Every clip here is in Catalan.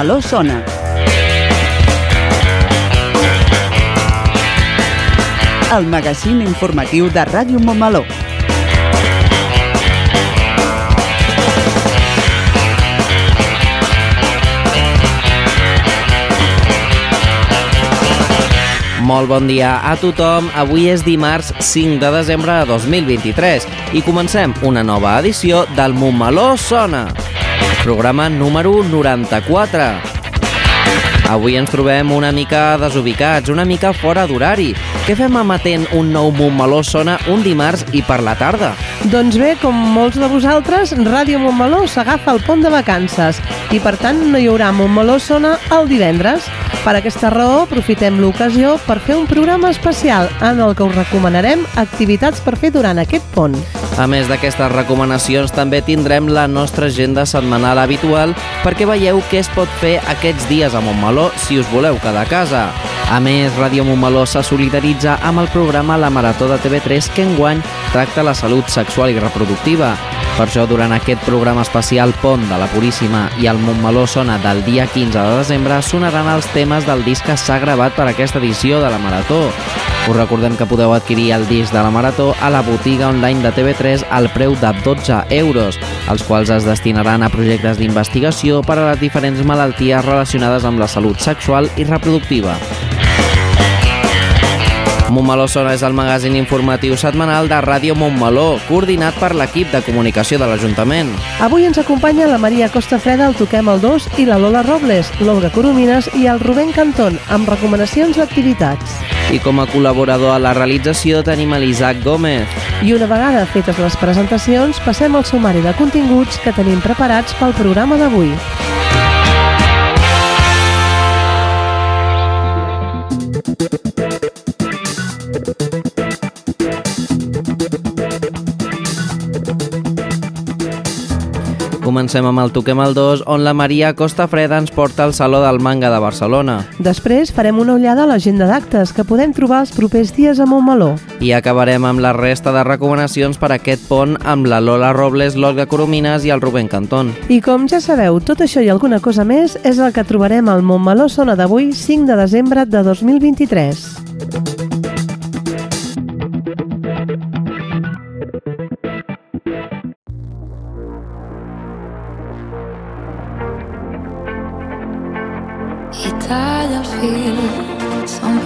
Montmeló sona. El magazín informatiu de Ràdio Montmeló. Molt bon dia a tothom. Avui és dimarts 5 de desembre de 2023 i comencem una nova edició del Montmeló Sona. Programa número 94. Avui ens trobem una mica desubicats, una mica fora d'horari. Què fem emetent un nou Montmeló Sona un dimarts i per la tarda? Doncs bé, com molts de vosaltres, Ràdio Montmeló s'agafa al pont de vacances i per tant no hi haurà Montmeló Sona el divendres. Per aquesta raó, aprofitem l'ocasió per fer un programa especial en el que us recomanarem activitats per fer durant aquest pont. A més d'aquestes recomanacions, també tindrem la nostra agenda setmanal habitual perquè veieu què es pot fer aquests dies a Montmeló si us voleu quedar a casa. A més, Ràdio Montmeló se solidaritza amb el programa La Marató de TV3 que enguany tracta la salut sexual i reproductiva. Per això, durant aquest programa especial Pont de la Puríssima i el Montmeló Sona del dia 15 de desembre sonaran els temes del disc que s'ha gravat per aquesta edició de la Marató. Us recordem que podeu adquirir el disc de la Marató a la botiga online de TV3 al preu de 12 euros, els quals es destinaran a projectes d'investigació per a les diferents malalties relacionades amb la salut sexual i reproductiva. Montmeló Sona és el magazín informatiu setmanal de Ràdio Montmeló, coordinat per l'equip de comunicació de l'Ajuntament. Avui ens acompanya la Maria Costa Freda, el Toquem el 2 i la Lola Robles, l'Olga Coromines i el Rubén Cantón, amb recomanacions d'activitats. I com a col·laborador a la realització tenim l'Isaac Gómez. I una vegada fetes les presentacions, passem al sumari de continguts que tenim preparats pel programa d'avui. Comencem amb el Toquem el 2, on la Maria Costa Freda ens porta al Saló del Manga de Barcelona. Després farem una ullada a l'agenda d'actes que podem trobar els propers dies a Montmeló. I acabarem amb la resta de recomanacions per a aquest pont amb la Lola Robles, l'Olga Coromines i el Rubén Cantón. I com ja sabeu, tot això i alguna cosa més és el que trobarem al Montmeló Sona d'avui, 5 de desembre de 2023. El fil són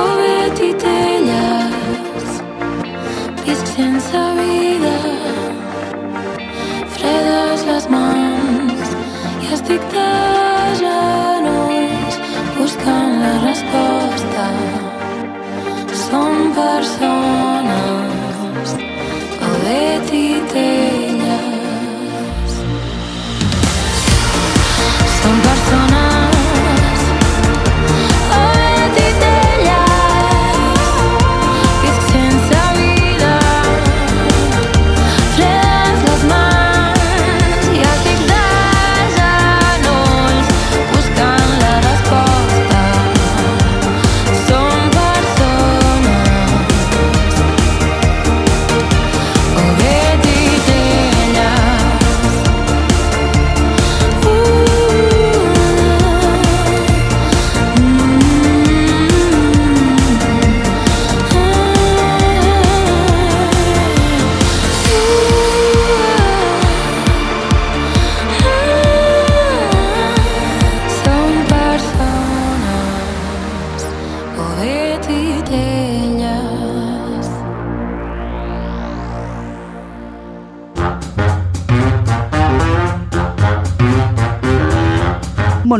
o bé titelles visc sense vida fredes les mans i estic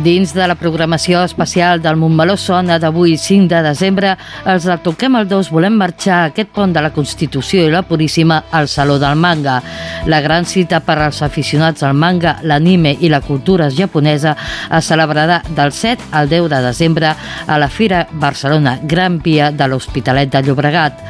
Dins de la programació especial del Montmeló Sona d'avui 5 de desembre, els del Toquem el 2 volem marxar a aquest pont de la Constitució i la Puríssima al Saló del Manga. La gran cita per als aficionats al manga, l'anime i la cultura japonesa es celebrarà del 7 al 10 de desembre a la Fira Barcelona Gran Via de l'Hospitalet de Llobregat.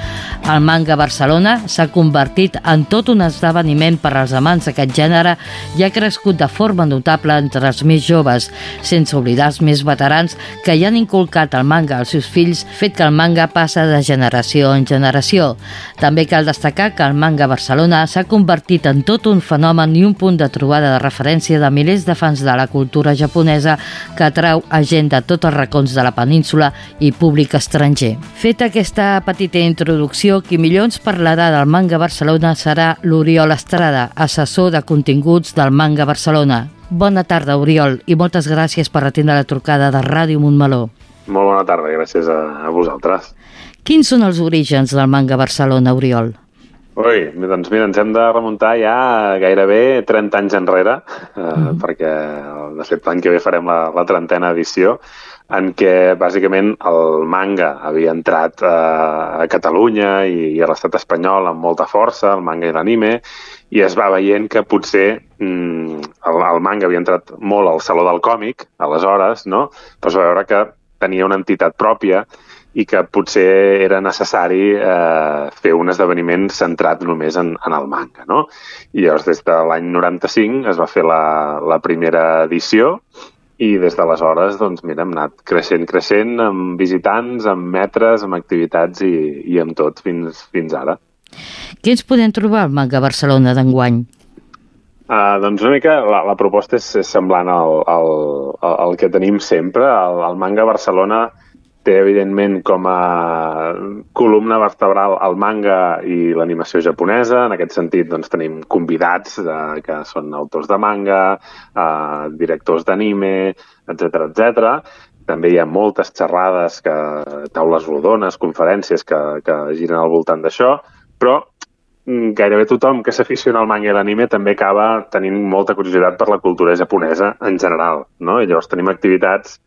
El manga Barcelona s'ha convertit en tot un esdeveniment per als amants d'aquest gènere i ha crescut de forma notable entre els més joves, sense oblidar els més veterans que hi han inculcat el manga als seus fills, fet que el manga passa de generació en generació. També cal destacar que el manga Barcelona s'ha convertit en tot un fenomen i un punt de trobada de referència de milers de fans de la cultura japonesa que atrau a gent de tots els racons de la península i públic estranger. Feta aquesta petita introducció, qui millor ens parlarà del manga Barcelona serà l'Oriol Estrada, assessor de continguts del manga Barcelona. Bona tarda, Oriol, i moltes gràcies per atendre la trucada de Ràdio Montmeló. Molt bona tarda, gràcies a, a vosaltres. Quins són els orígens del manga Barcelona, Oriol? Ui, doncs mira, ens hem de remuntar ja gairebé 30 anys enrere, eh, Mhm. perquè de fet l'any que ve farem la, la trentena edició, en què bàsicament el manga havia entrat eh, a Catalunya i, i a l'estat espanyol amb molta força, el manga i l'anime, i es va veient que potser mm, el, el manga havia entrat molt al Saló del Còmic, aleshores, no? però es va veure que tenia una entitat pròpia i que potser era necessari eh, fer un esdeveniment centrat només en, en el manga. No? I llavors, des de l'any 95 es va fer la, la primera edició i des d'aleshores, doncs, mira, hem anat creixent, creixent, amb visitants, amb metres, amb activitats i, i amb tot fins, fins ara. Què ens podem trobar al manga Barcelona d'enguany? Uh, doncs una mica la, la proposta és, és semblant al, al, al, que tenim sempre. El, el manga Barcelona té, evidentment, com a columna vertebral el manga i l'animació japonesa. En aquest sentit, doncs, tenim convidats de, que són autors de manga, uh, directors d'anime, etc etc. També hi ha moltes xerrades, que, taules rodones, conferències que, que giren al voltant d'això, però mm, gairebé tothom que s'aficiona al manga i l'anime també acaba tenint molta curiositat per la cultura japonesa en general, no? I llavors tenim activitats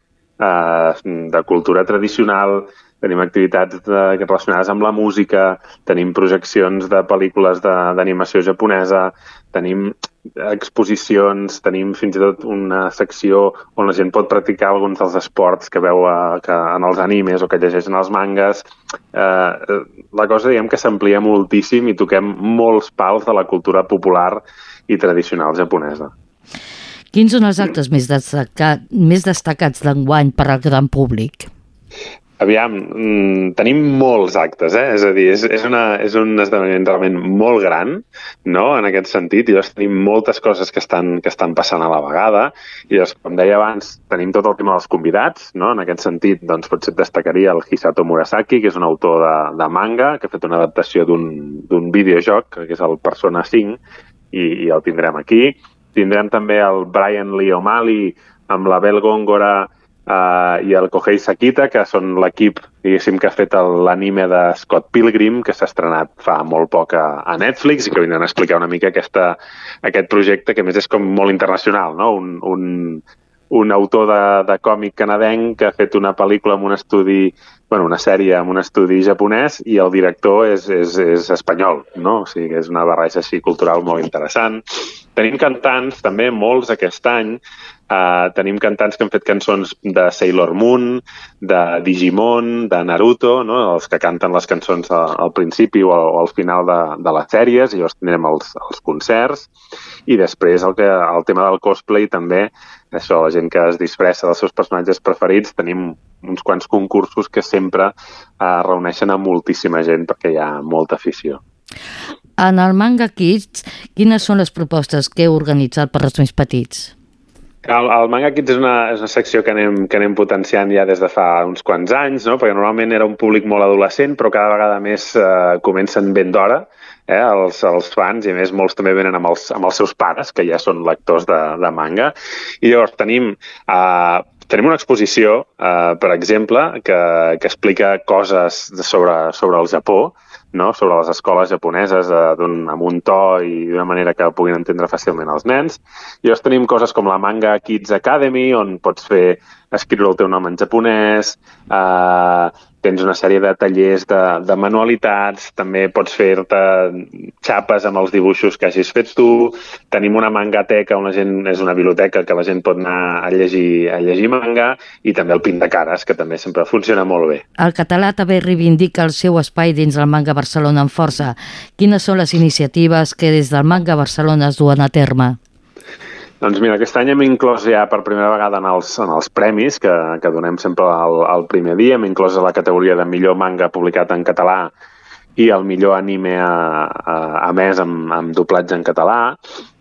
eh, de cultura tradicional, tenim activitats de, relacionades amb la música, tenim projeccions de pel·lícules d'animació japonesa, tenim exposicions, tenim fins i tot una secció on la gent pot practicar alguns dels esports que veu a, que en els animes o que llegeix en els mangas. Eh, eh, la cosa, diguem que s'amplia moltíssim i toquem molts pals de la cultura popular i tradicional japonesa. Quins són els actes més, destacat, més destacats d'enguany per al gran públic? Aviam, mm, tenim molts actes, eh? És a dir, és, és, una, és un esdeveniment realment molt gran, no?, en aquest sentit, i llavors tenim moltes coses que estan, que estan passant a la vegada, i llavors, com deia abans, tenim tot el tema dels convidats, no?, en aquest sentit, doncs, potser destacaria el Hisato Murasaki, que és un autor de, de manga, que ha fet una adaptació d'un d'un videojoc, que és el Persona 5, i, i el tindrem aquí. Tindrem també el Brian Lee O'Malley amb la Bel Góngora uh, i el Kohei Sakita, que són l'equip que ha fet l'anime de Scott Pilgrim, que s'ha estrenat fa molt poc a, a Netflix i que vindran a explicar una mica aquesta, aquest projecte, que més és com molt internacional, no? Un, un, un autor de, de còmic canadenc que ha fet una pel·lícula amb un estudi, bueno, una sèrie amb un estudi japonès i el director és, és, és espanyol, no? O sigui és una barreja així cultural molt interessant. Tenim cantants, també, molts aquest any. Uh, tenim cantants que han fet cançons de Sailor Moon, de Digimon, de Naruto, no? els que canten les cançons a, al principi o al, al final de, de les sèries, i llavors tindrem els, els concerts. I després el, que, el tema del cosplay també, això, la gent que es disfressa dels seus personatges preferits, tenim uns quants concursos que sempre uh, reuneixen a moltíssima gent perquè hi ha molta afició. En el Manga Kids, quines són les propostes que heu organitzat per als més petits? El, el Manga Kids és una, és una secció que anem, que anem potenciant ja des de fa uns quants anys, no? perquè normalment era un públic molt adolescent, però cada vegada més eh, comencen ben d'hora eh, els, els fans, i a més molts també venen amb els, amb els seus pares, que ja són lectors de, de manga. I llavors tenim, eh, tenim una exposició, eh, per exemple, que, que explica coses sobre, sobre el Japó, no? sobre les escoles japoneses eh, d'un, amb un to i d'una manera que puguin entendre fàcilment els nens. I llavors tenim coses com la Manga Kids Academy, on pots fer escriure el teu nom en japonès, eh, tens una sèrie de tallers de, de manualitats, també pots fer-te xapes amb els dibuixos que hagis fet tu, tenim una mangateca on la gent, és una biblioteca que la gent pot anar a llegir, a llegir manga, i també el pin de cares, que també sempre funciona molt bé. El català també reivindica el seu espai dins el Manga Barcelona amb força. Quines són les iniciatives que des del Manga Barcelona es duen a terme? Doncs mira, aquest any hem inclòs ja per primera vegada en els, en els premis que, que donem sempre al, al primer dia, hem inclòs la categoria de millor manga publicat en català i el millor anime a, a, a més amb, amb doblatge en català,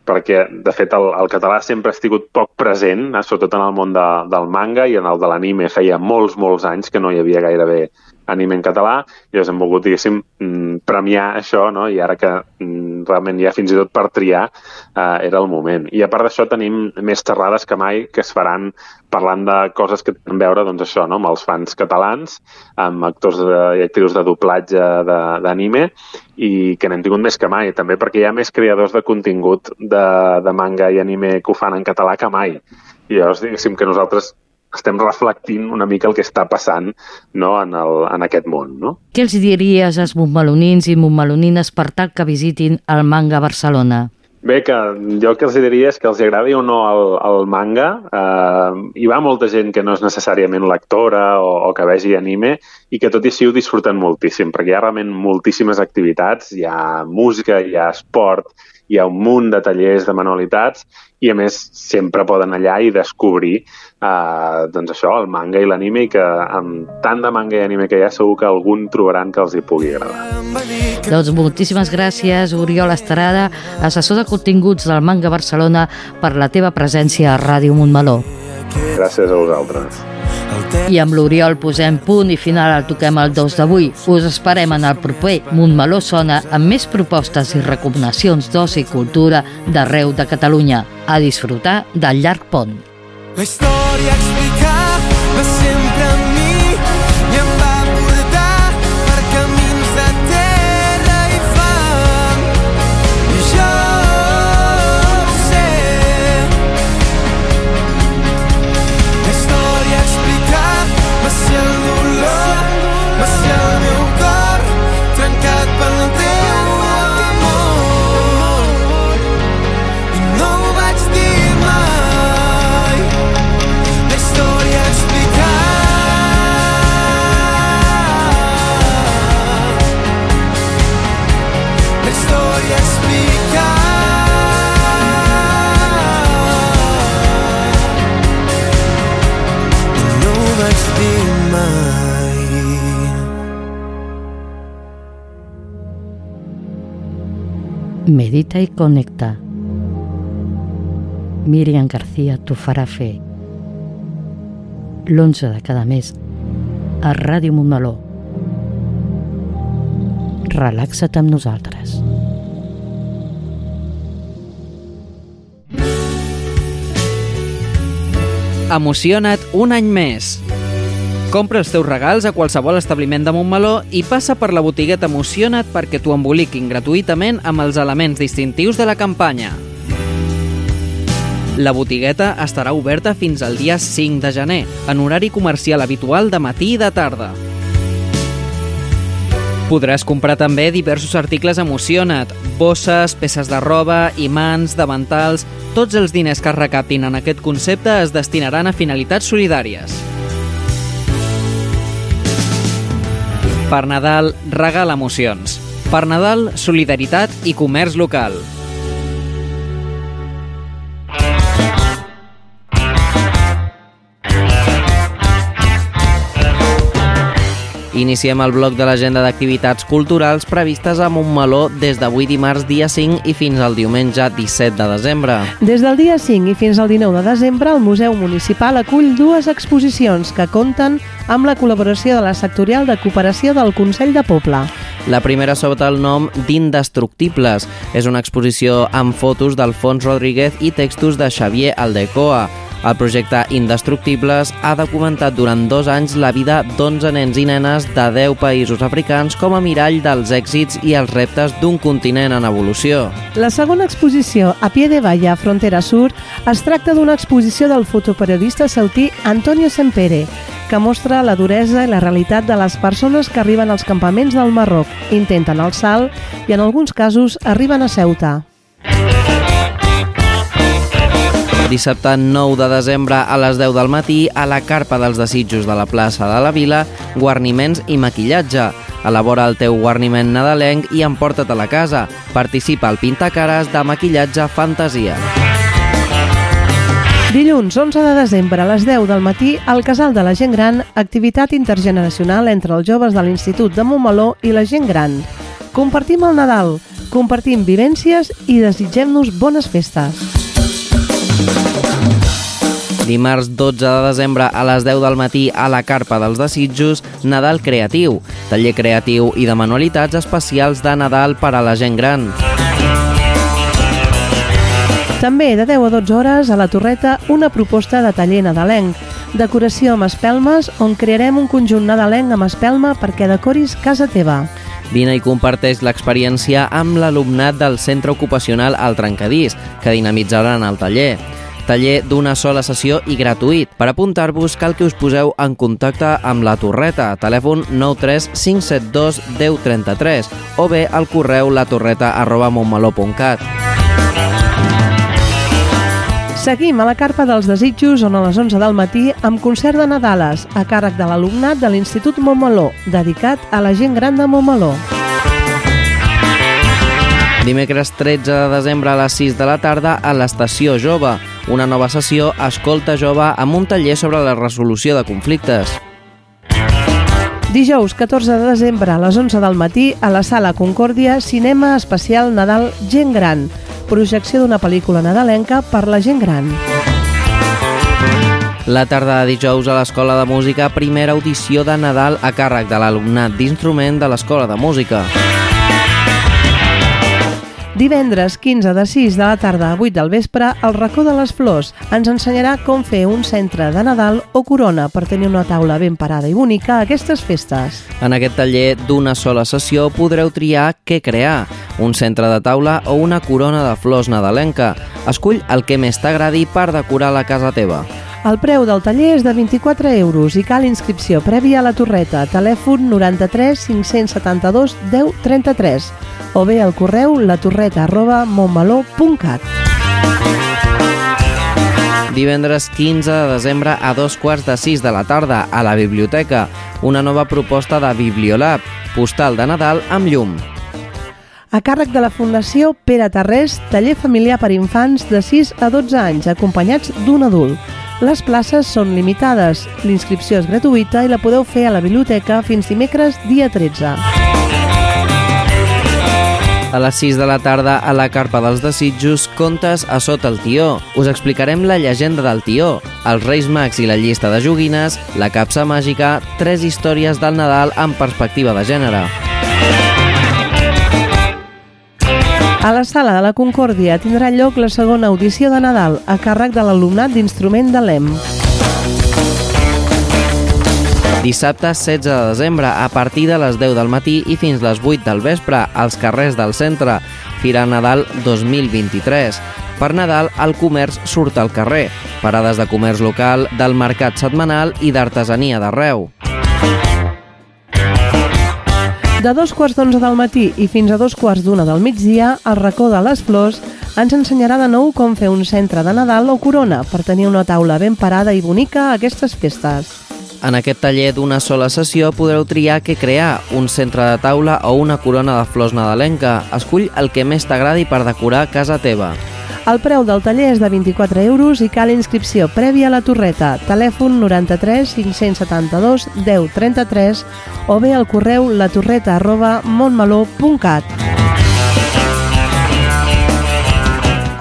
perquè, de fet, el, el català sempre ha estat poc present, eh, sobretot en el món de, del manga i en el de l'anime feia molts, molts anys que no hi havia gairebé anime en català, i llavors hem volgut, diguéssim, mm, premiar això, no? i ara que mm, realment ja fins i tot per triar eh, era el moment. I a part d'això tenim més xerrades que mai que es faran parlant de coses que tenen a veure doncs això, no? amb els fans catalans, amb actors de, i actrius de doblatge d'anime, i que n'hem tingut més que mai, també perquè hi ha més creadors de contingut de, de manga i anime que ho fan en català que mai. I llavors, diguéssim que nosaltres estem reflectint una mica el que està passant no, en, el, en aquest món. No? Què els diries als montmelonins i montmelonines per tal que visitin el Manga Barcelona? Bé, que jo el que els diria és que els agradi o no el, el manga. Eh, hi va molta gent que no és necessàriament lectora o, o que vegi anime i que tot i així ho disfruten moltíssim, perquè hi ha realment moltíssimes activitats, hi ha música, hi ha esport, hi ha un munt de tallers de manualitats i a més sempre poden allà i descobrir eh, doncs això, el manga i l'anime i que amb tant de manga i anime que hi ha segur que algun trobaran que els hi pugui agradar. Doncs moltíssimes gràcies, Oriol Estarada, assessor de continguts del Manga Barcelona, per la teva presència a Ràdio Montmeló. Gràcies a vosaltres. I amb l'Oriol posem punt i final al Toquem el 2 d'avui. Us esperem en el proper Montmeló Sona amb més propostes i recomanacions d'oci i cultura d'arreu de Catalunya. A disfrutar del llarg pont. La història explicava Medita i connecta. Míriam García fer. L'11 de cada mes a Ràdio Montmeló. Relaxa't amb nosaltres. Emociona't un any més. Compra els teus regals a qualsevol establiment de Montmeló i passa per la botigueta Emociona't perquè t'ho emboliquin gratuïtament amb els elements distintius de la campanya. La botigueta estarà oberta fins al dia 5 de gener, en horari comercial habitual de matí i de tarda. Podràs comprar també diversos articles Emociona't, bosses, peces de roba, imants, davantals... Tots els diners que es recaptin en aquest concepte es destinaran a finalitats solidàries. Per Nadal, regala emocions. Per Nadal, solidaritat i comerç local. Iniciem el bloc de l'agenda d'activitats culturals previstes a Montmeló des d'avui dimarts dia 5 i fins al diumenge 17 de desembre. Des del dia 5 i fins al 19 de desembre, el Museu Municipal acull dues exposicions que compten amb la col·laboració de la sectorial de cooperació del Consell de Poble. La primera sota el nom d'Indestructibles. És una exposició amb fotos d'Alfons Rodríguez i textos de Xavier Aldecoa. El projecte Indestructibles ha documentat durant dos anys la vida d'11 nens i nenes de 10 països africans com a mirall dels èxits i els reptes d'un continent en evolució. La segona exposició, A pie de valla, Frontera Sur, es tracta d'una exposició del fotoperiodista sautí Antonio Sempere, que mostra la duresa i la realitat de les persones que arriben als campaments del Marroc, intenten el salt i, en alguns casos, arriben a Ceuta. Dissabte 9 de desembre a les 10 del matí a la Carpa dels Desitjos de la plaça de la Vila, guarniments i maquillatge. Elabora el teu guarniment nadalenc i emporta't a la casa. Participa al Pintacares de maquillatge fantasia. Dilluns 11 de desembre a les 10 del matí al Casal de la Gent Gran, activitat intergeneracional entre els joves de l'Institut de Montmeló i la gent gran. Compartim el Nadal, compartim vivències i desitgem-nos bones festes. Dimarts 12 de desembre a les 10 del matí a la Carpa dels Desitjos, Nadal Creatiu, taller creatiu i de manualitats especials de Nadal per a la gent gran. També de 10 a 12 hores a la Torreta una proposta de taller nadalenc. Decoració amb espelmes on crearem un conjunt nadalenc amb espelma perquè decoris casa teva. Vine i comparteix l'experiència amb l'alumnat del Centre Ocupacional El Trencadís, que dinamitzaran el taller. Taller d'una sola sessió i gratuït. Per apuntar-vos cal que us poseu en contacte amb la Torreta, telèfon 93 572 1033 o bé al correu latorreta arroba montmeló.cat. Seguim a la Carpa dels Desitjos on a les 11 del matí amb concert de Nadales a càrrec de l'alumnat de l'Institut Montmeló, dedicat a la gent gran de Montmeló. Dimecres 13 de desembre a les 6 de la tarda a l'Estació Jove, una nova sessió Escolta Jove amb un taller sobre la resolució de conflictes. Dijous 14 de desembre a les 11 del matí a la Sala Concòrdia, cinema especial Nadal Gent Gran, projecció d'una pel·lícula nadalenca per la gent gran. La tarda de dijous a l'Escola de Música, primera audició de Nadal a càrrec de l'alumnat d'instrument de l'Escola de Música. Divendres 15 de 6 de la tarda a 8 del vespre, el racó de les flors ens ensenyarà com fer un centre de Nadal o corona per tenir una taula ben parada i bonica a aquestes festes. En aquest taller d'una sola sessió podreu triar què crear, un centre de taula o una corona de flors nadalenca. Escull el que més t'agradi per decorar la casa teva. El preu del taller és de 24 euros i cal inscripció prèvia a la torreta, telèfon 93 572 10 33 o bé al correu latorreta arroba montmeló.cat. Divendres 15 de desembre a dos quarts de sis de la tarda a la biblioteca, una nova proposta de Bibliolab, postal de Nadal amb llum. A càrrec de la Fundació Pere Tarrés, taller familiar per infants de 6 a 12 anys, acompanyats d'un adult. Les places són limitades, l'inscripció és gratuïta i la podeu fer a la biblioteca fins dimecres dia 13. A les 6 de la tarda, a la Carpa dels Desitjos, contes a sota el tió. Us explicarem la llegenda del tió, els Reis Mags i la llista de joguines, la capsa màgica, tres històries del Nadal amb perspectiva de gènere. A la Sala de la Concòrdia tindrà lloc la segona audició de Nadal a càrrec de l'alumnat d'instrument de l'EM. Dissabte 16 de desembre, a partir de les 10 del matí i fins les 8 del vespre, als carrers del centre, Fira Nadal 2023. Per Nadal, el comerç surt al carrer. Parades de comerç local, del mercat setmanal i d'artesania d'arreu. De dos quarts d'onze del matí i fins a dos quarts d'una del migdia, el racó de les flors ens ensenyarà de nou com fer un centre de Nadal o corona per tenir una taula ben parada i bonica a aquestes festes. En aquest taller d'una sola sessió podreu triar què crear, un centre de taula o una corona de flors nadalenca. Escull el que més t'agradi per decorar casa teva. El preu del taller és de 24 euros i cal inscripció prèvia a la torreta, telèfon 93 572 10 33 o bé al correu latorreta arroba montmeló.cat.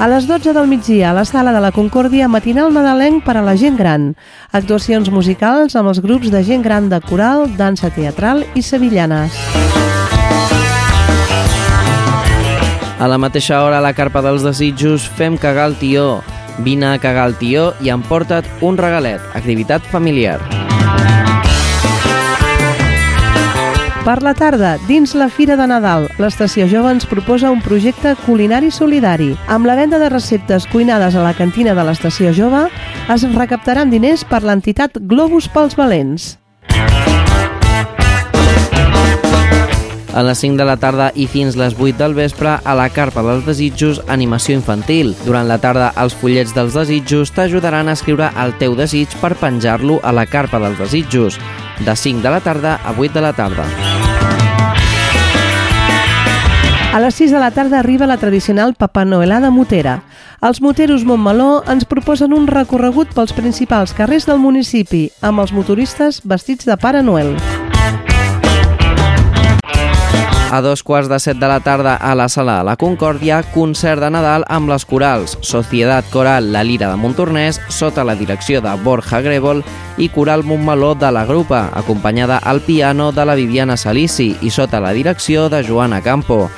A les 12 del migdia, a la sala de la Concòrdia, matinal nadalenc per a la gent gran. Actuacions musicals amb els grups de gent gran de coral, dansa teatral i sevillanes. A la mateixa hora, a la Carpa dels Desitjos, fem cagar el tió. Vine a cagar el tió i emporta't un regalet. Activitat familiar. Per la tarda, dins la Fira de Nadal, l'Estació Jove ens proposa un projecte culinari solidari. Amb la venda de receptes cuinades a la cantina de l'Estació Jove, es recaptaran diners per l'entitat Globus pels Valents. A les 5 de la tarda i fins les 8 del vespre, a la Carpa dels Desitjos, animació infantil. Durant la tarda, els fullets dels desitjos t'ajudaran a escriure el teu desig per penjar-lo a la Carpa dels Desitjos, de 5 de la tarda a 8 de la tarda. A les 6 de la tarda arriba la tradicional Papa Noelada motera. Els moteros Montmeló ens proposen un recorregut pels principals carrers del municipi amb els motoristes vestits de Pare Noel. A dos quarts de set de la tarda a la sala de la Concòrdia, concert de Nadal amb les corals Societat Coral La Lira de Montornès, sota la direcció de Borja Grébol, i Coral Montmeló de la Grupa, acompanyada al piano de la Viviana Salici i sota la direcció de Joana Campo.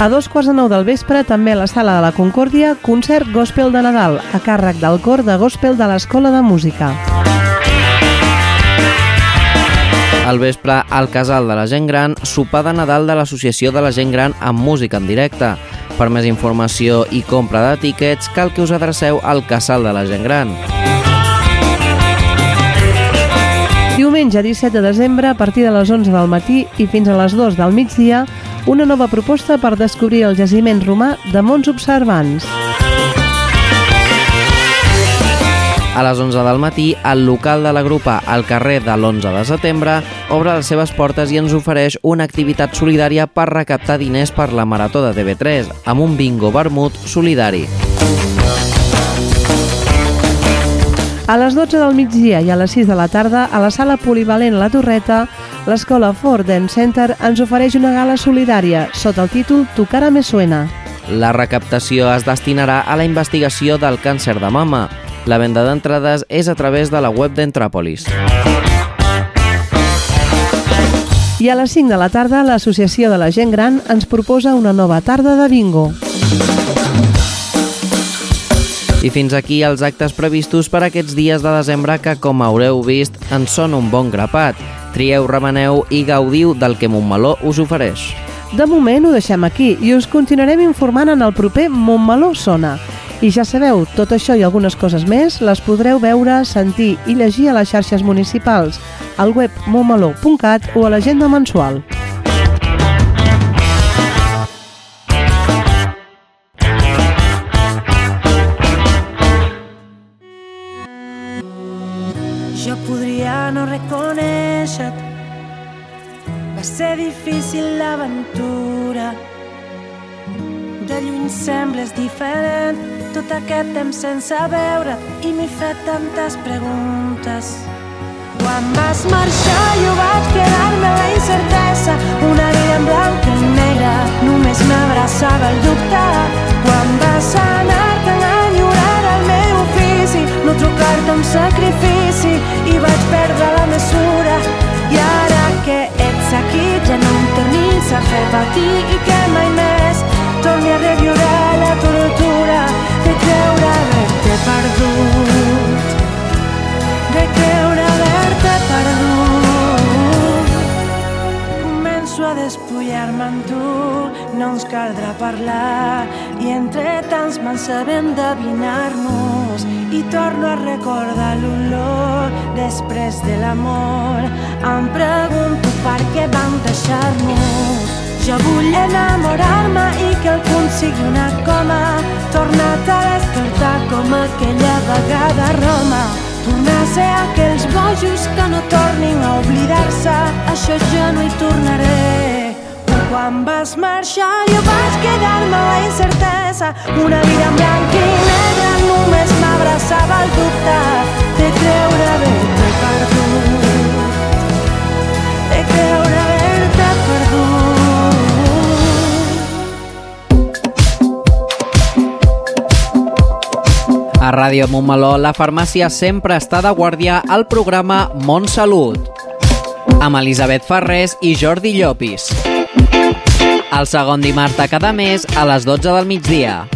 A dos quarts de nou del vespre, també a la sala de la Concòrdia, concert Gospel de Nadal, a càrrec del cor de Gospel de l'Escola de Música. Al vespre, al Casal de la Gent Gran, sopar de Nadal de l'Associació de la Gent Gran amb música en directe. Per més informació i compra de tíquets, cal que us adreceu al Casal de la Gent Gran. Diumenge 17 de desembre, a partir de les 11 del matí i fins a les 2 del migdia, una nova proposta per descobrir el jaciment romà de Mons Observants. A les 11 del matí, el local de la grupa al carrer de l'11 de setembre obre les seves portes i ens ofereix una activitat solidària per recaptar diners per la Marató de TV3 amb un bingo vermut solidari. A les 12 del migdia i a les 6 de la tarda, a la sala polivalent La Torreta, l'escola Ford Dance Center ens ofereix una gala solidària sota el títol Tu cara me suena. La recaptació es destinarà a la investigació del càncer de mama. La venda d'entrades és a través de la web d'Entràpolis. I a les 5 de la tarda, l'Associació de la Gent Gran ens proposa una nova tarda de bingo. I fins aquí els actes previstos per aquests dies de desembre que, com haureu vist, en són un bon grapat. Trieu, remeneu i gaudiu del que Montmeló us ofereix. De moment ho deixem aquí i us continuarem informant en el proper Montmeló Sona. I ja sabeu, tot això i algunes coses més les podreu veure, sentir i llegir a les xarxes municipals, al web montmeló.cat o a l'agenda mensual. Jo podria no reconèixer-te Va ser difícil l'aventura De lluny sembles diferent. Tot aquest temps sense veure't I m'he fet tantes preguntes. Quan vas marxar jo vaig quedar-me la incertesa. Una vida en blanc i negre Només m'abraçava el dubte. Quan vas anar-te'n a enyorar el meu ofici No trucar-te un sacrifici I vaig perdre la mesura. I ara que ets aquí ja no em tornis a fer patir I que mai més torni a reviure la tortura De creure haver-te perdut De creure haver-te perdut. Començo a despullar-me amb tu no ens caldrà parlar i entre tants mans sabem endevinar-nos i torno a recordar l'olor després de l'amor. Em pregunto per què vam deixar-nos jo vull enamorar-me i que el punt sigui una coma. Tornar-te a despertar com aquella vegada a Roma. Tornar a ser aquells bojos que no tornin a oblidar-se. Això jo no hi tornaré. Quan vas marxar jo vaig quedar-me la incertesa una vida en blanc i negre només m'abraçava el dubte Ràdio Montmeló, la farmàcia sempre està de guàrdia al programa Montsalut amb Elisabet Ferrés i Jordi Llopis. el segon dimarts de cada mes a les 12 del migdia.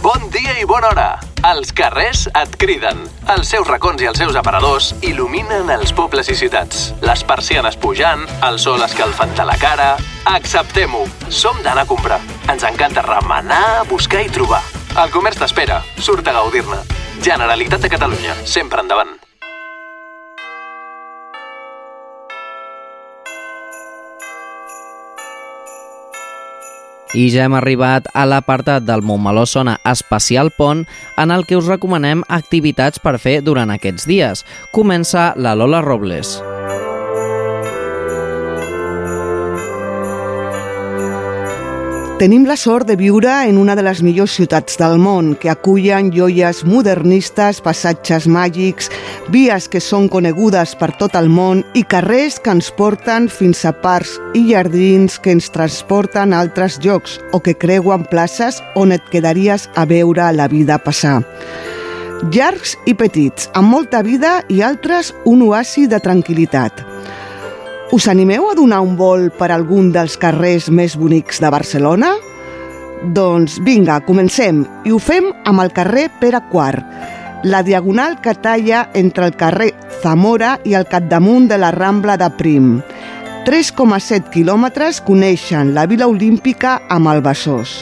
Bon dia i bona hora. Els carrers et criden. Els seus racons i els seus aparadors il·luminen els pobles i ciutats. Les persianes pujant, el sol escalfant la cara... Acceptem-ho. Som d'anar a comprar. Ens encanta remenar, buscar i trobar. El comerç t'espera. Surt a gaudir-ne. Generalitat de Catalunya. Sempre endavant. I ja hem arribat a l'apartat del Montmeló Sona Especial Pont en el que us recomanem activitats per fer durant aquests dies. Comença la Lola Robles. Tenim la sort de viure en una de les millors ciutats del món, que acullen joies modernistes, passatges màgics, vies que són conegudes per tot el món i carrers que ens porten fins a parcs i jardins que ens transporten a altres llocs o que creuen places on et quedaries a veure la vida passar. Llargs i petits, amb molta vida i altres un oasi de tranquil·litat. Us animeu a donar un vol per algun dels carrers més bonics de Barcelona? Doncs vinga, comencem, i ho fem amb el carrer Pere Quart, la diagonal que talla entre el carrer Zamora i el capdamunt de la Rambla de Prim. 3,7 quilòmetres coneixen la Vila Olímpica amb el Besòs.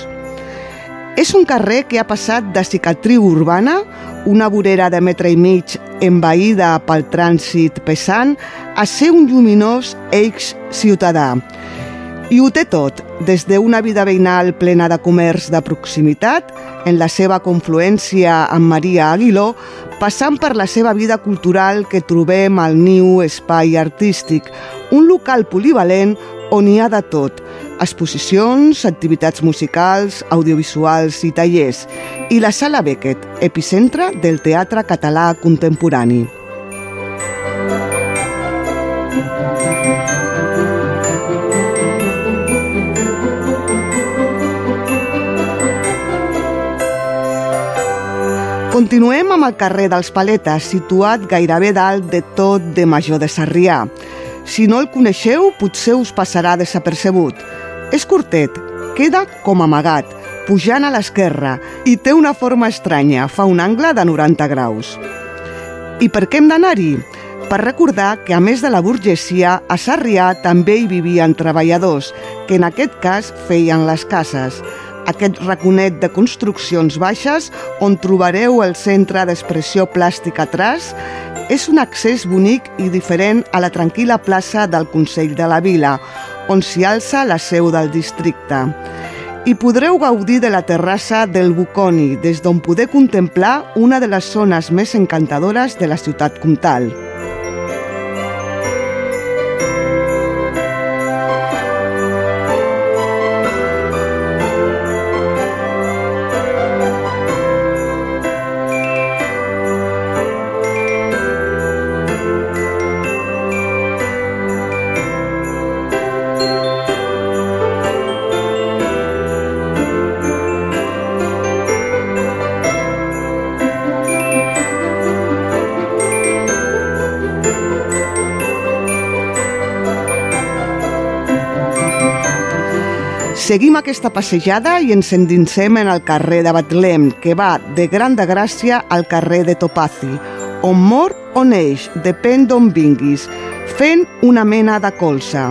És un carrer que ha passat de cicatriu urbana, una vorera de metre i mig envaïda pel trànsit pesant, a ser un lluminós eix ciutadà. I ho té tot, des d'una vida veïnal plena de comerç de proximitat, en la seva confluència amb Maria Aguiló, passant per la seva vida cultural que trobem al Niu Espai Artístic, un local polivalent on hi ha de tot, exposicions, activitats musicals, audiovisuals i tallers, i la Sala Beckett, epicentre del teatre català contemporani. Continuem amb el carrer dels Paletes, situat gairebé dalt de tot de Major de Sarrià. Si no el coneixeu, potser us passarà desapercebut. És curtet, queda com amagat, pujant a l'esquerra i té una forma estranya, fa un angle de 90 graus. I per què hem d'anar-hi? Per recordar que a més de la burgesia, a Sarrià també hi vivien treballadors, que en aquest cas feien les cases. Aquest raconet de construccions baixes, on trobareu el centre d'expressió plàstica Tras, és un accés bonic i diferent a la tranquil·la plaça del Consell de la Vila, on s'hi alça la seu del districte. I podreu gaudir de la terrassa del Buconi, des d'on poder contemplar una de les zones més encantadores de la ciutat comtal. Seguim aquesta passejada i ens endinsem en el carrer de Betlem, que va de Gran de Gràcia al carrer de Topazi, on mor o neix, depèn d'on vinguis, fent una mena de colza.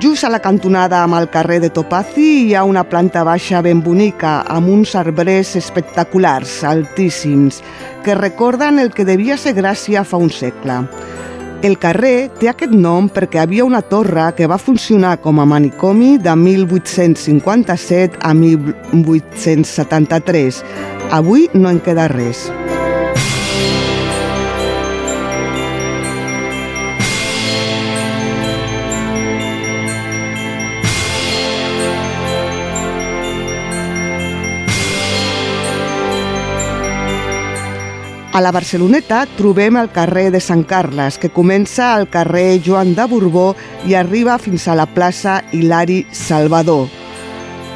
Just a la cantonada amb el carrer de Topazi hi ha una planta baixa ben bonica, amb uns arbrers espectaculars, altíssims, que recorden el que devia ser Gràcia fa un segle. El carrer té aquest nom perquè havia una torre que va funcionar com a manicomi de 1857 a 1873. Avui no en queda res. A la Barceloneta trobem el carrer de Sant Carles, que comença al carrer Joan de Borbó i arriba fins a la plaça Hilari Salvador.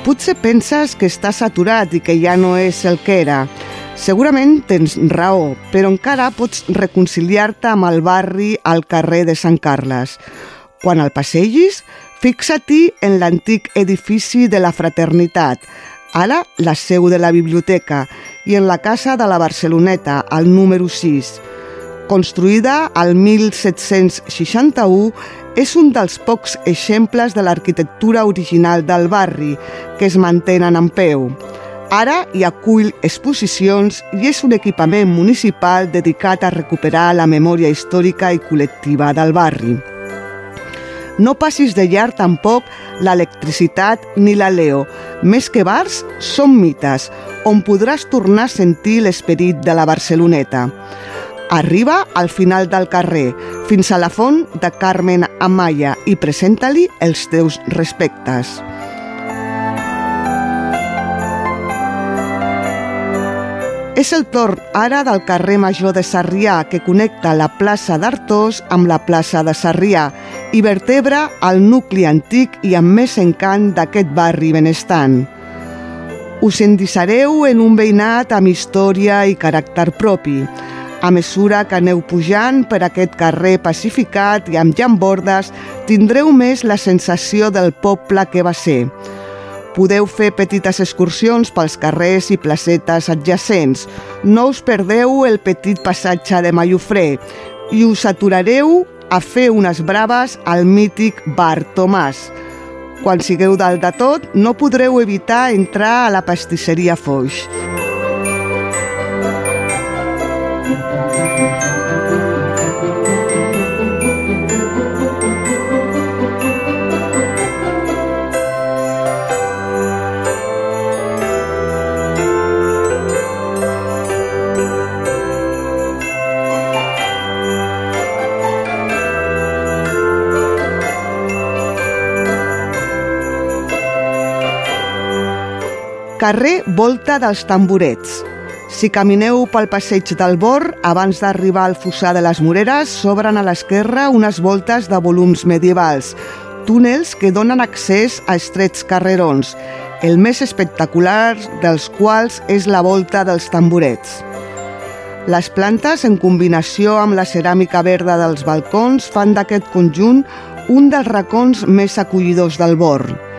Potser penses que està saturat i que ja no és el que era. Segurament tens raó, però encara pots reconciliar-te amb el barri al carrer de Sant Carles. Quan el passegis, fixa-t'hi en l'antic edifici de la Fraternitat, ara la seu de la biblioteca, i en la casa de la Barceloneta, al número 6. Construïda al 1761, és un dels pocs exemples de l'arquitectura original del barri que es mantenen en peu. Ara hi acull exposicions i és un equipament municipal dedicat a recuperar la memòria històrica i col·lectiva del barri. No passis de llarg tampoc l'electricitat ni la Leo. Més que bars, són mites, on podràs tornar a sentir l'esperit de la Barceloneta. Arriba al final del carrer, fins a la font de Carmen Amaya i presenta-li els teus respectes. És el torn ara del carrer Major de Sarrià que connecta la plaça d'Artós amb la plaça de Sarrià i vertebra el nucli antic i amb més encant d'aquest barri benestant. Us endissareu en un veïnat amb història i caràcter propi. A mesura que aneu pujant per aquest carrer pacificat i amb llambordes, tindreu més la sensació del poble que va ser. Podeu fer petites excursions pels carrers i placetes adjacents. No us perdeu el petit passatge de Mallofré i us aturareu a fer unes braves al mític Bar Tomàs. Quan sigueu dalt de tot, no podreu evitar entrar a la pastisseria Foix. Carrer Volta dels Tamborets. Si camineu pel passeig del Bor, abans d'arribar al fossar de les Moreres, s'obren a l'esquerra unes voltes de volums medievals, túnels que donen accés a estrets carrerons, el més espectacular dels quals és la volta dels tamborets. Les plantes, en combinació amb la ceràmica verda dels balcons, fan d'aquest conjunt un dels racons més acollidors del Born.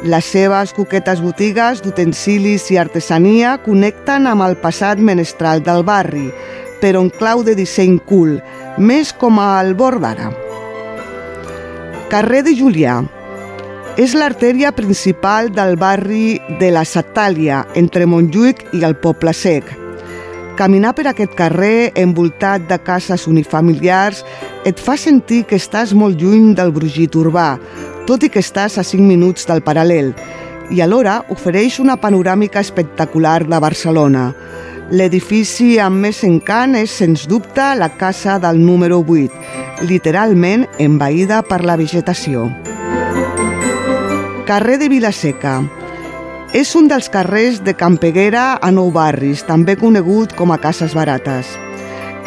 Les seves coquetes botigues d'utensilis i artesania connecten amb el passat menestral del barri, però en clau de disseny cool, més com al bord d'ara. Carrer de Julià. És l'artèria principal del barri de la Satàlia, entre Montjuïc i el Poble Sec. Caminar per aquest carrer, envoltat de cases unifamiliars, et fa sentir que estàs molt lluny del brugit urbà, tot i que estàs a 5 minuts del paral·lel, i alhora ofereix una panoràmica espectacular de Barcelona. L'edifici amb més encant és, sens dubte, la casa del número 8, literalment envaïda per la vegetació. Carrer de Vilaseca. És un dels carrers de Campeguera a Nou Barris, també conegut com a Cases Barates.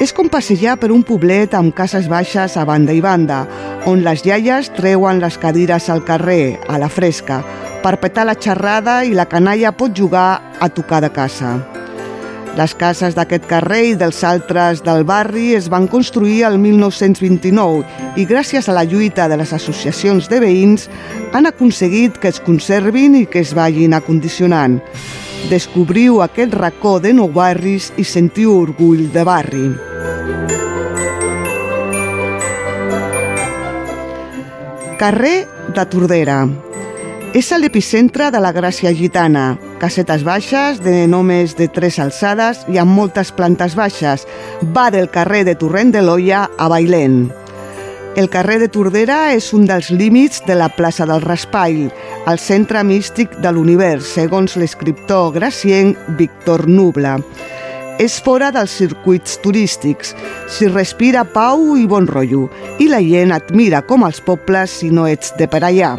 És com passejar per un poblet amb cases baixes a banda i banda, on les iaies treuen les cadires al carrer, a la fresca, per petar la xerrada i la canalla pot jugar a tocar de casa. Les cases d'aquest carrer i dels altres del barri es van construir el 1929 i gràcies a la lluita de les associacions de veïns han aconseguit que es conservin i que es vagin acondicionant. Descobriu aquest racó de nou barris i sentiu orgull de barri. Carrer de Tordera. És a l'epicentre de la Gràcia Gitana, casetes baixes de només de tres alçades i amb moltes plantes baixes. Va del carrer de Torrent de l'Olla a Bailén. El carrer de Tordera és un dels límits de la plaça del Raspall, el centre místic de l'univers, segons l'escriptor gracienc Víctor Nubla. És fora dels circuits turístics, s'hi respira pau i bon rotllo, i la gent admira com els pobles si no ets de per allà.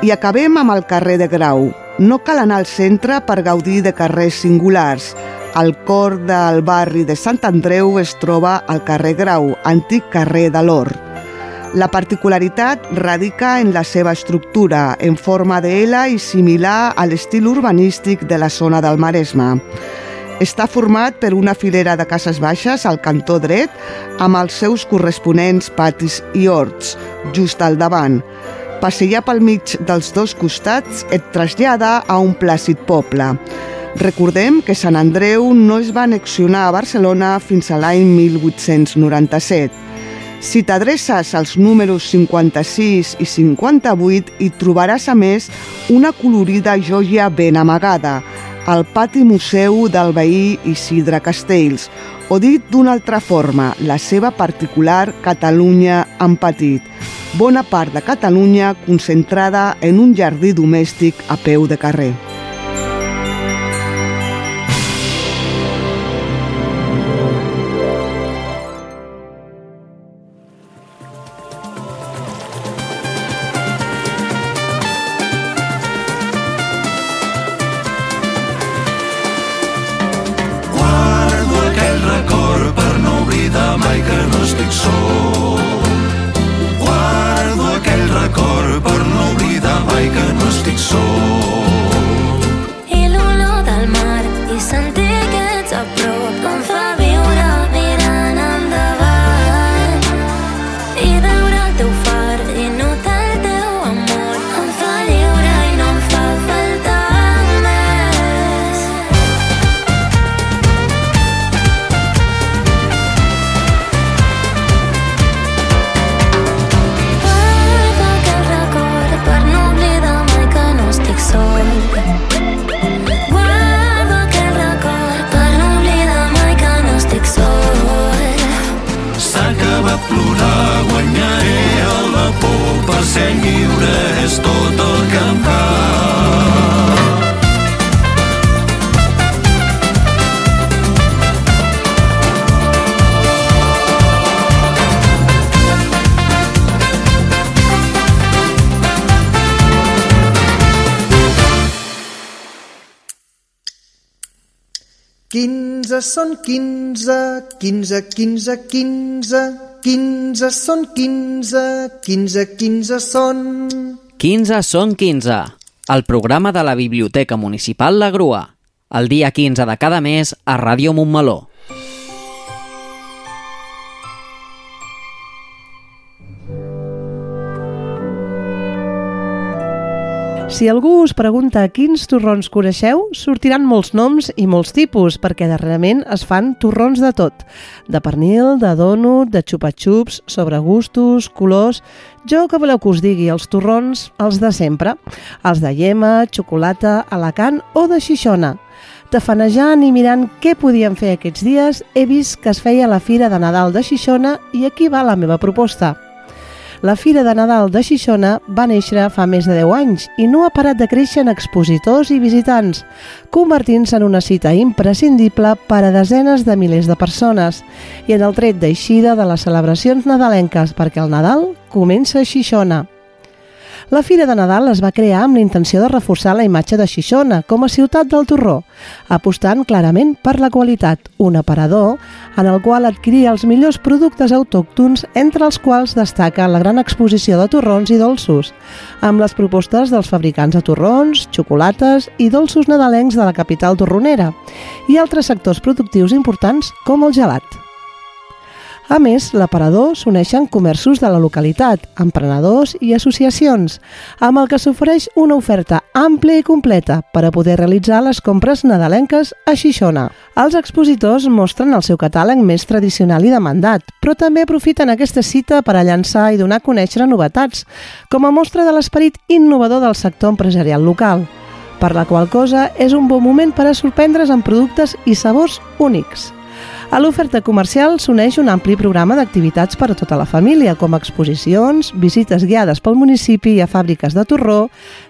I acabem amb el carrer de Grau. No cal anar al centre per gaudir de carrers singulars. Al cor del barri de Sant Andreu es troba el carrer Grau, antic carrer de l'Or. La particularitat radica en la seva estructura, en forma de L i similar a l'estil urbanístic de la zona del Maresme. Està format per una filera de cases baixes al cantó dret amb els seus corresponents patis i horts, just al davant. Passejar pel mig dels dos costats et trasllada a un plàcid poble. Recordem que Sant Andreu no es va annexionar a Barcelona fins a l'any 1897. Si t'adreces als números 56 i 58 hi trobaràs a més una colorida joia ben amagada, al pati museu del veí Isidre Castells, o dit d'una altra forma, la seva particular Catalunya en petit. Bona part de Catalunya concentrada en un jardí domèstic a peu de carrer. Que no són quinze, quinze, quinze, quinze, quinze són quinze, quinze, quinze són... 15 són 15, el programa de la Biblioteca Municipal La Grua, el dia 15 de cada mes a Ràdio Montmeló. Si algú us pregunta quins torrons coneixeu, sortiran molts noms i molts tipus, perquè darrerament es fan torrons de tot. De pernil, de donut, de xupa-xups, sobre gustos, colors... Jo que voleu que us digui, els torrons, els de sempre. Els de llema, xocolata, alacant o de xixona. Tafanejant i mirant què podíem fer aquests dies, he vist que es feia la Fira de Nadal de Xixona i aquí va la meva proposta. La Fira de Nadal de Xixona va néixer fa més de 10 anys i no ha parat de créixer en expositors i visitants, convertint-se en una cita imprescindible per a desenes de milers de persones i en el tret d'eixida de les celebracions nadalenques perquè el Nadal comença a Xixona. La Fira de Nadal es va crear amb la intenció de reforçar la imatge de Xixona com a ciutat del torró, apostant clarament per la qualitat, un aparador en el qual adquirir els millors productes autòctons, entre els quals destaca la gran exposició de torrons i dolços, amb les propostes dels fabricants de torrons, xocolates i dolços nadalencs de la capital torronera, i altres sectors productius importants com el gelat. A més, l'aparador s'uneixen comerços de la localitat, emprenedors i associacions, amb el que s'ofereix una oferta àmplia i completa per a poder realitzar les compres nadalenques a Xixona. Els expositors mostren el seu catàleg més tradicional i demandat, però també aprofiten aquesta cita per a llançar i donar a conèixer novetats, com a mostra de l'esperit innovador del sector empresarial local, per la qual cosa és un bon moment per a sorprendre's amb productes i sabors únics. A l'oferta comercial s'uneix un ampli programa d'activitats per a tota la família, com exposicions, visites guiades pel municipi i a fàbriques de torró,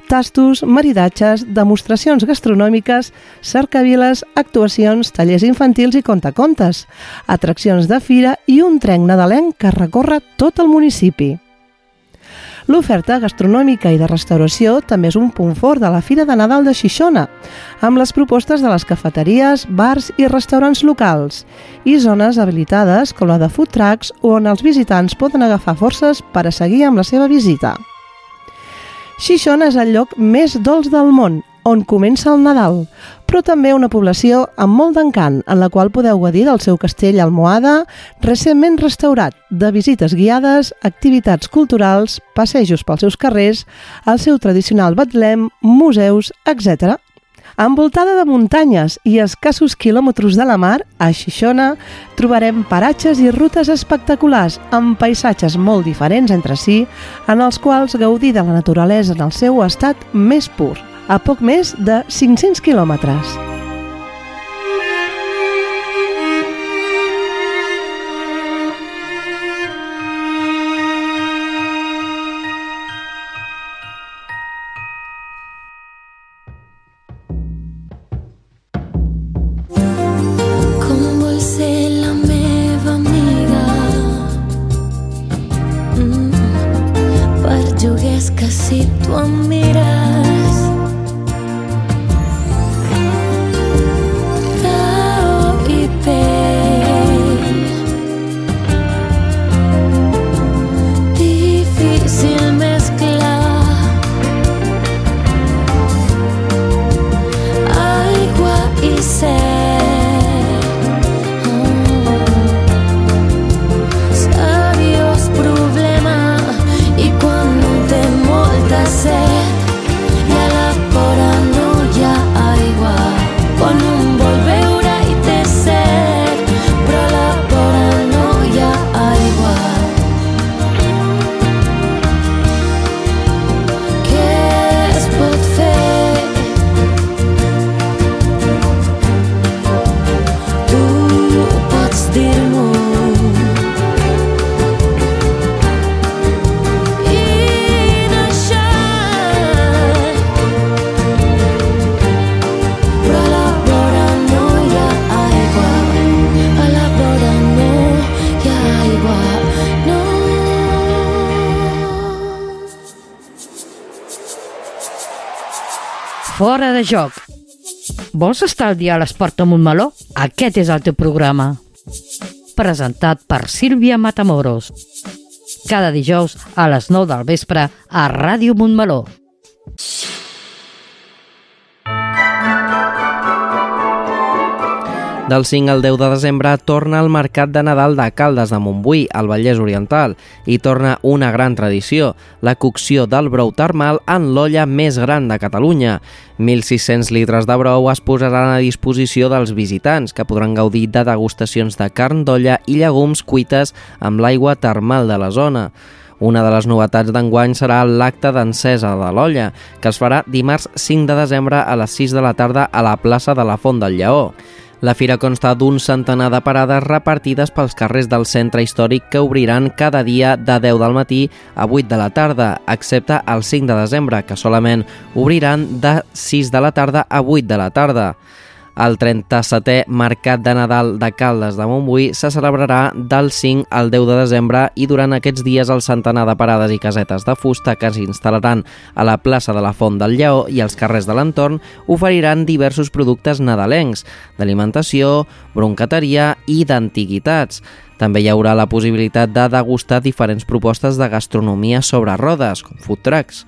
tastos, maridatges, demostracions gastronòmiques, cercaviles, actuacions, tallers infantils i contacontes, atraccions de fira i un tren nadalenc que recorre tot el municipi. L'oferta gastronòmica i de restauració també és un punt fort de la Fira de Nadal de Xixona, amb les propostes de les cafeteries, bars i restaurants locals i zones habilitades com la de food trucks on els visitants poden agafar forces per a seguir amb la seva visita. Xixona és el lloc més dolç del món, on comença el Nadal, però també una població amb molt d'encant, en la qual podeu gaudir del seu castell Almohada, recentment restaurat, de visites guiades, activitats culturals, passejos pels seus carrers, el seu tradicional Betlem, museus, etc. Envoltada de muntanyes i escassos quilòmetres de la mar, a Xixona trobarem paratges i rutes espectaculars amb paisatges molt diferents entre si, en els quals gaudir de la naturalesa en el seu estat més pur, a poc més de 500 quilòmetres. Joc. Vols estar al dia a l'esport amb un meló? Aquest és el teu programa. Presentat per Sílvia Matamoros. Cada dijous a les 9 del vespre a Ràdio Montmeló. Del 5 al 10 de desembre torna el Mercat de Nadal de Caldes de Montbui, al Vallès Oriental, i torna una gran tradició, la cocció del brou termal en l'olla més gran de Catalunya. 1.600 litres de brou es posaran a disposició dels visitants, que podran gaudir de degustacions de carn d'olla i llegums cuites amb l'aigua termal de la zona. Una de les novetats d'enguany serà l'acte d'encesa de l'olla, que es farà dimarts 5 de desembre a les 6 de la tarda a la plaça de la Font del Lleó. La fira consta d'un centenar de parades repartides pels carrers del centre històric que obriran cada dia de 10 del matí a 8 de la tarda, excepte el 5 de desembre, que solament obriran de 6 de la tarda a 8 de la tarda. El 37è Mercat de Nadal de Caldes de Montbui se celebrarà del 5 al 10 de desembre i durant aquests dies el centenar de parades i casetes de fusta que s'instal·laran a la plaça de la Font del Lleó i als carrers de l'entorn oferiran diversos productes nadalencs, d'alimentació, broncateria i d'antiguitats. També hi haurà la possibilitat de degustar diferents propostes de gastronomia sobre rodes, com food trucks.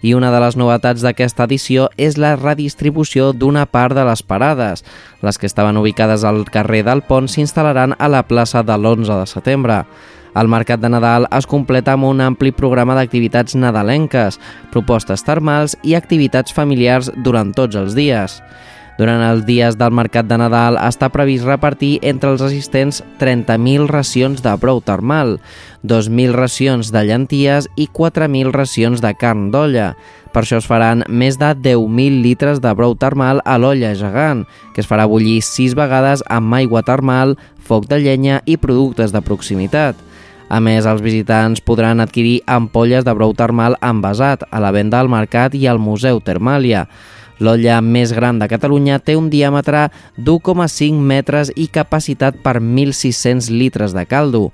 I una de les novetats d'aquesta edició és la redistribució d'una part de les parades. Les que estaven ubicades al carrer del Pont s'instal·laran a la plaça de l'11 de setembre. El Mercat de Nadal es completa amb un ampli programa d'activitats nadalenques, propostes termals i activitats familiars durant tots els dies. Durant els dies del Mercat de Nadal està previst repartir entre els assistents 30.000 racions de brou termal, 2.000 racions de llenties i 4.000 racions de carn d'olla. Per això es faran més de 10.000 litres de brou termal a l'olla gegant, que es farà bullir 6 vegades amb aigua termal, foc de llenya i productes de proximitat. A més, els visitants podran adquirir ampolles de brou termal envasat a la venda al mercat i al Museu Termàlia. L'olla més gran de Catalunya té un diàmetre d'1,5 metres i capacitat per 1.600 litres de caldo.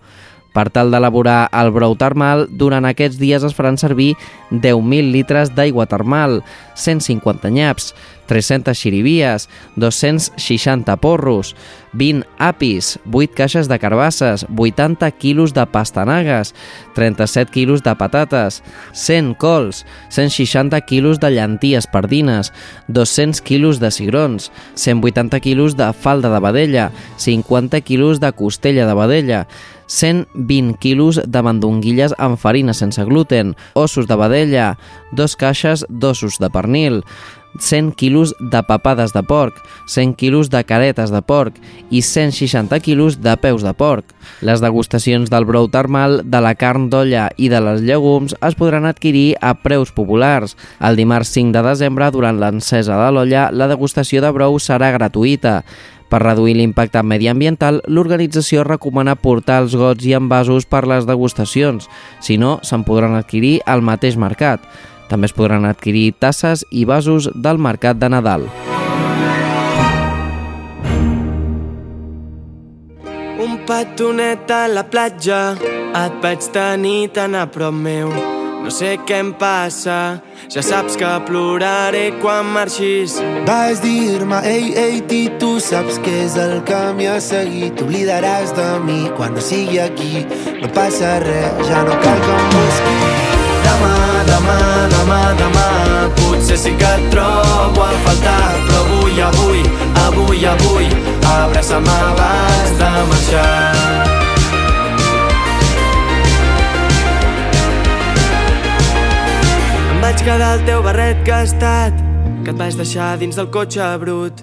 Per tal d'elaborar el brou termal, durant aquests dies es faran servir 10.000 litres d'aigua termal, 150 nyaps, 300 xirivies, 260 porros, 20 apis, 8 caixes de carbasses, 80 quilos de pastanagues, 37 quilos de patates, 100 cols, 160 quilos de llenties pardines, 200 quilos de cigrons, 180 quilos de falda de vedella, 50 quilos de costella de vedella, 120 quilos de mandonguilles amb farina sense gluten, ossos de vedella, dos caixes d'ossos de pernil, 100 quilos de papades de porc, 100 quilos de caretes de porc i 160 quilos de peus de porc. Les degustacions del brou termal, de la carn d'olla i de les llegums es podran adquirir a preus populars. El dimarts 5 de desembre, durant l'encesa de l'olla, la degustació de brou serà gratuïta. Per reduir l'impacte mediambiental, l'organització recomana portar els gots i envasos per les degustacions, si no, se'n podran adquirir al mateix mercat. També es podran adquirir tasses i vasos del mercat de Nadal. Un petonet a la platja, et vaig tenir tan a prop meu. No sé què em passa, ja saps que ploraré quan marxis. Vas dir-me, ei, ei, ti, tu saps què és el camí a seguir. T'oblidaràs de mi quan no sigui aquí. No passa res, ja no cal que em busqui. Demà, demà, demà, demà, potser sí que et trobo a faltar, però avui, avui, avui, avui, abraça'm abans de marxar. Quedar al teu barret gastat, que et vaig deixar dins del cotxe brut.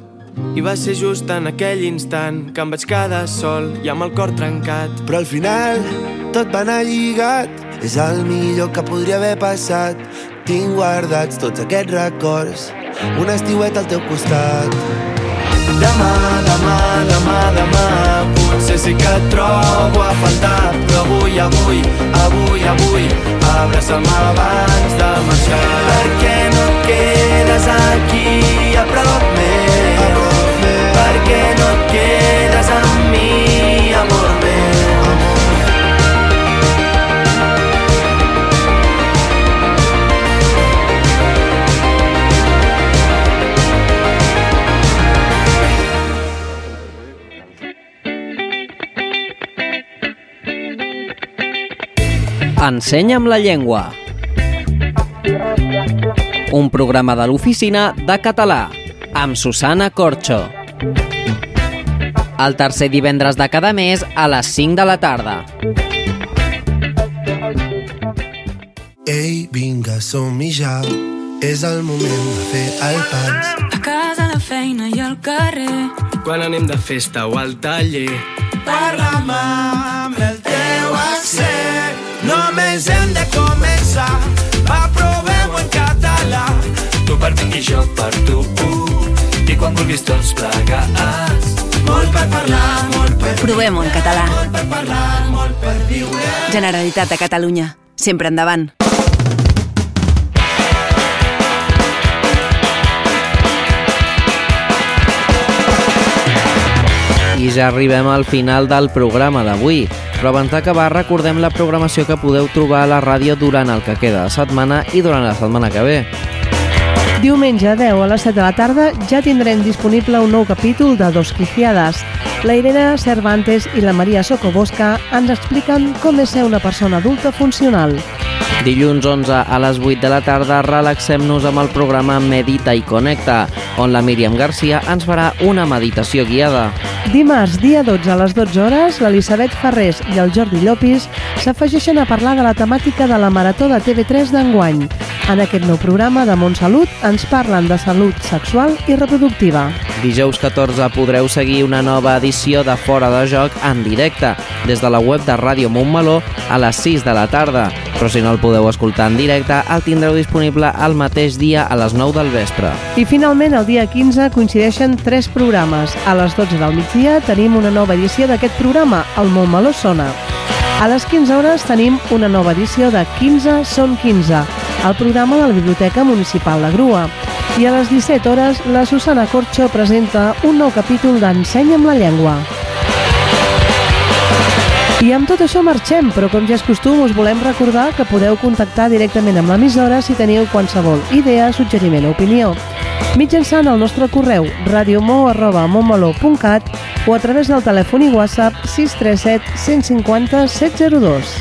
I va ser just en aquell instant que em vaig quedar sol i amb el cor trencat. Però al final tot va anar lligat. És el millor que podria haver passat. Tinc guardats tots aquests records. Un estiuet al teu costat. Demà, demà, demà, demà. Potser sí que et trobo a faltar Però avui, avui, avui, avui Abraça'm abans de marxar. Per què no et quedes aquí a prop meu? Per què no et quedes amb mi, Ensenya'm la llengua. Un programa de l'oficina de català amb Susana Corxo. El tercer divendres de cada mes a les 5 de la tarda. Ei, vinga, som-hi ja. És el moment de fer el pas. A casa, a la feina i al carrer. Quan anem de festa o al taller Parla'm amb el teu accent. Només hem de començar. Va, provem-ho en català. Tu per mi i jo per tu I quan vulguis tots plegats Molt per parlar, molt per Provem-ho en català. Molt per parlar, molt per viure. Generalitat de Catalunya. Sempre endavant. I ja arribem al final del programa d'avui. Però abans d'acabar, recordem la programació que podeu trobar a la ràdio durant el que queda de setmana i durant la setmana que ve. Diumenge 10 a les 7 de la tarda ja tindrem disponible un nou capítol de Dos Quiciades. La Irene Cervantes i la Maria Socobosca ens expliquen com és ser una persona adulta funcional. Dilluns 11 a les 8 de la tarda relaxem-nos amb el programa Medita i Connecta, on la Míriam Garcia ens farà una meditació guiada. Dimarts, dia 12 a les 12 hores, l'Elisabet Ferrés i el Jordi Llopis s'afegeixen a parlar de la temàtica de la Marató de TV3 d'enguany. En aquest nou programa de Montsalut ens parlen de salut sexual i reproductiva. Dijous 14 podreu seguir una nova edició de Fora de Joc en directe des de la web de Ràdio Montmeló a les 6 de la tarda. Però si no el podeu escoltar en directe, el tindreu disponible el mateix dia a les 9 del vespre. I finalment, el dia 15 coincideixen tres programes. A les 12 del migdia tenim una nova edició d'aquest programa, el Montmeló Sona. A les 15 hores tenim una nova edició de 15 són 15, el programa de la Biblioteca Municipal de Grua. I a les 17 hores, la Susana Corxo presenta un nou capítol d'Ensenya'm la llengua. I amb tot això marxem, però com ja és costum us volem recordar que podeu contactar directament amb l'emissora si teniu qualsevol idea, suggeriment o opinió mitjançant el nostre correu radiomou.montmeló.cat o a través del telèfon i WhatsApp 637 150 702.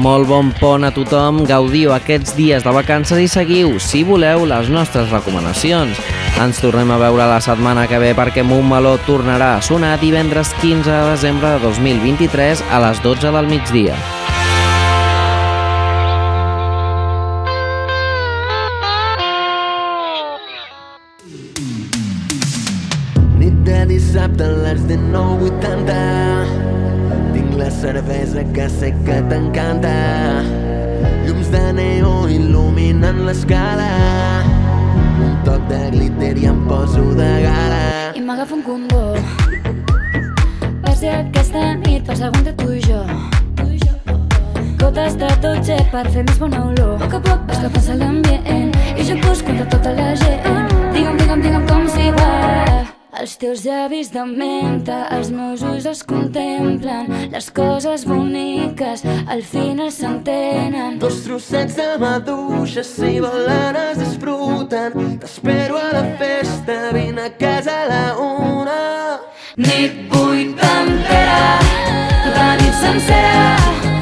Molt bon pont a tothom, gaudiu aquests dies de vacances i seguiu, si voleu, les nostres recomanacions. Ens tornem a veure la setmana que ve perquè Montmeló tornarà a sonar divendres 15 de desembre de 2023 a les 12 del migdia. Nit de dissabte a les 19.80 Tinc la cervesa que sé que t'encanta. Llums de neó il·luminen l'escala toc de glitter i em poso de gala. I m'agafa un condó. Per ser aquesta nit per segon de tu i jo. Gotes de dotze per fer més bona olor. Poc a poc vas cap a l'ambient I jo busco entre tota la gent. Digue'm, digue'm, digue'm com si va els teus llavis de menta, els meus ulls els contemplen, les coses boniques al final s'entenen. Dos trossets de maduixa si balanes disfruten T'espero a la festa, vine a casa a la una Nit vuitantera, tota la nit sencera,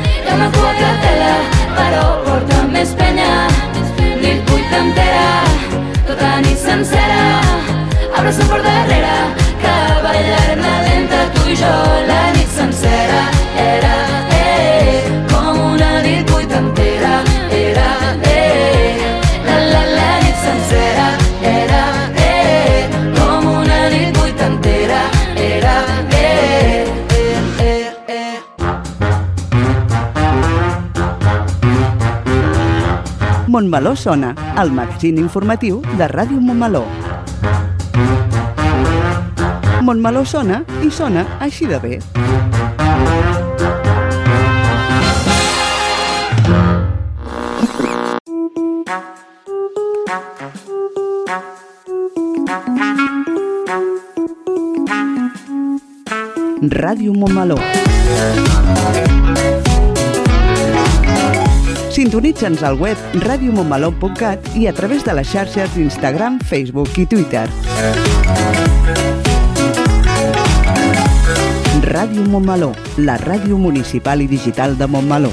hi ha una cua que tela, però porta més penya. Nit vuitantera, tota nit sencera, abraça per darrere, que ballar-ne lenta tu i jo la nit sencera. Era, eh, com una nit vuitantera, era, eh, la la la nit sencera. Era, eh, com una nit vuitantera, era, eh, eh, eh, eh. Montmeló sona, el magazín informatiu de Ràdio Montmeló. Montmeló sona i sona així de bé. Ràdio Montmeló. Sintonitza'ns al web radiomontmeló.cat i a través de les xarxes d'Instagram, Facebook i Twitter. Ràdio Montmeló, la ràdio municipal i digital de Montmeló.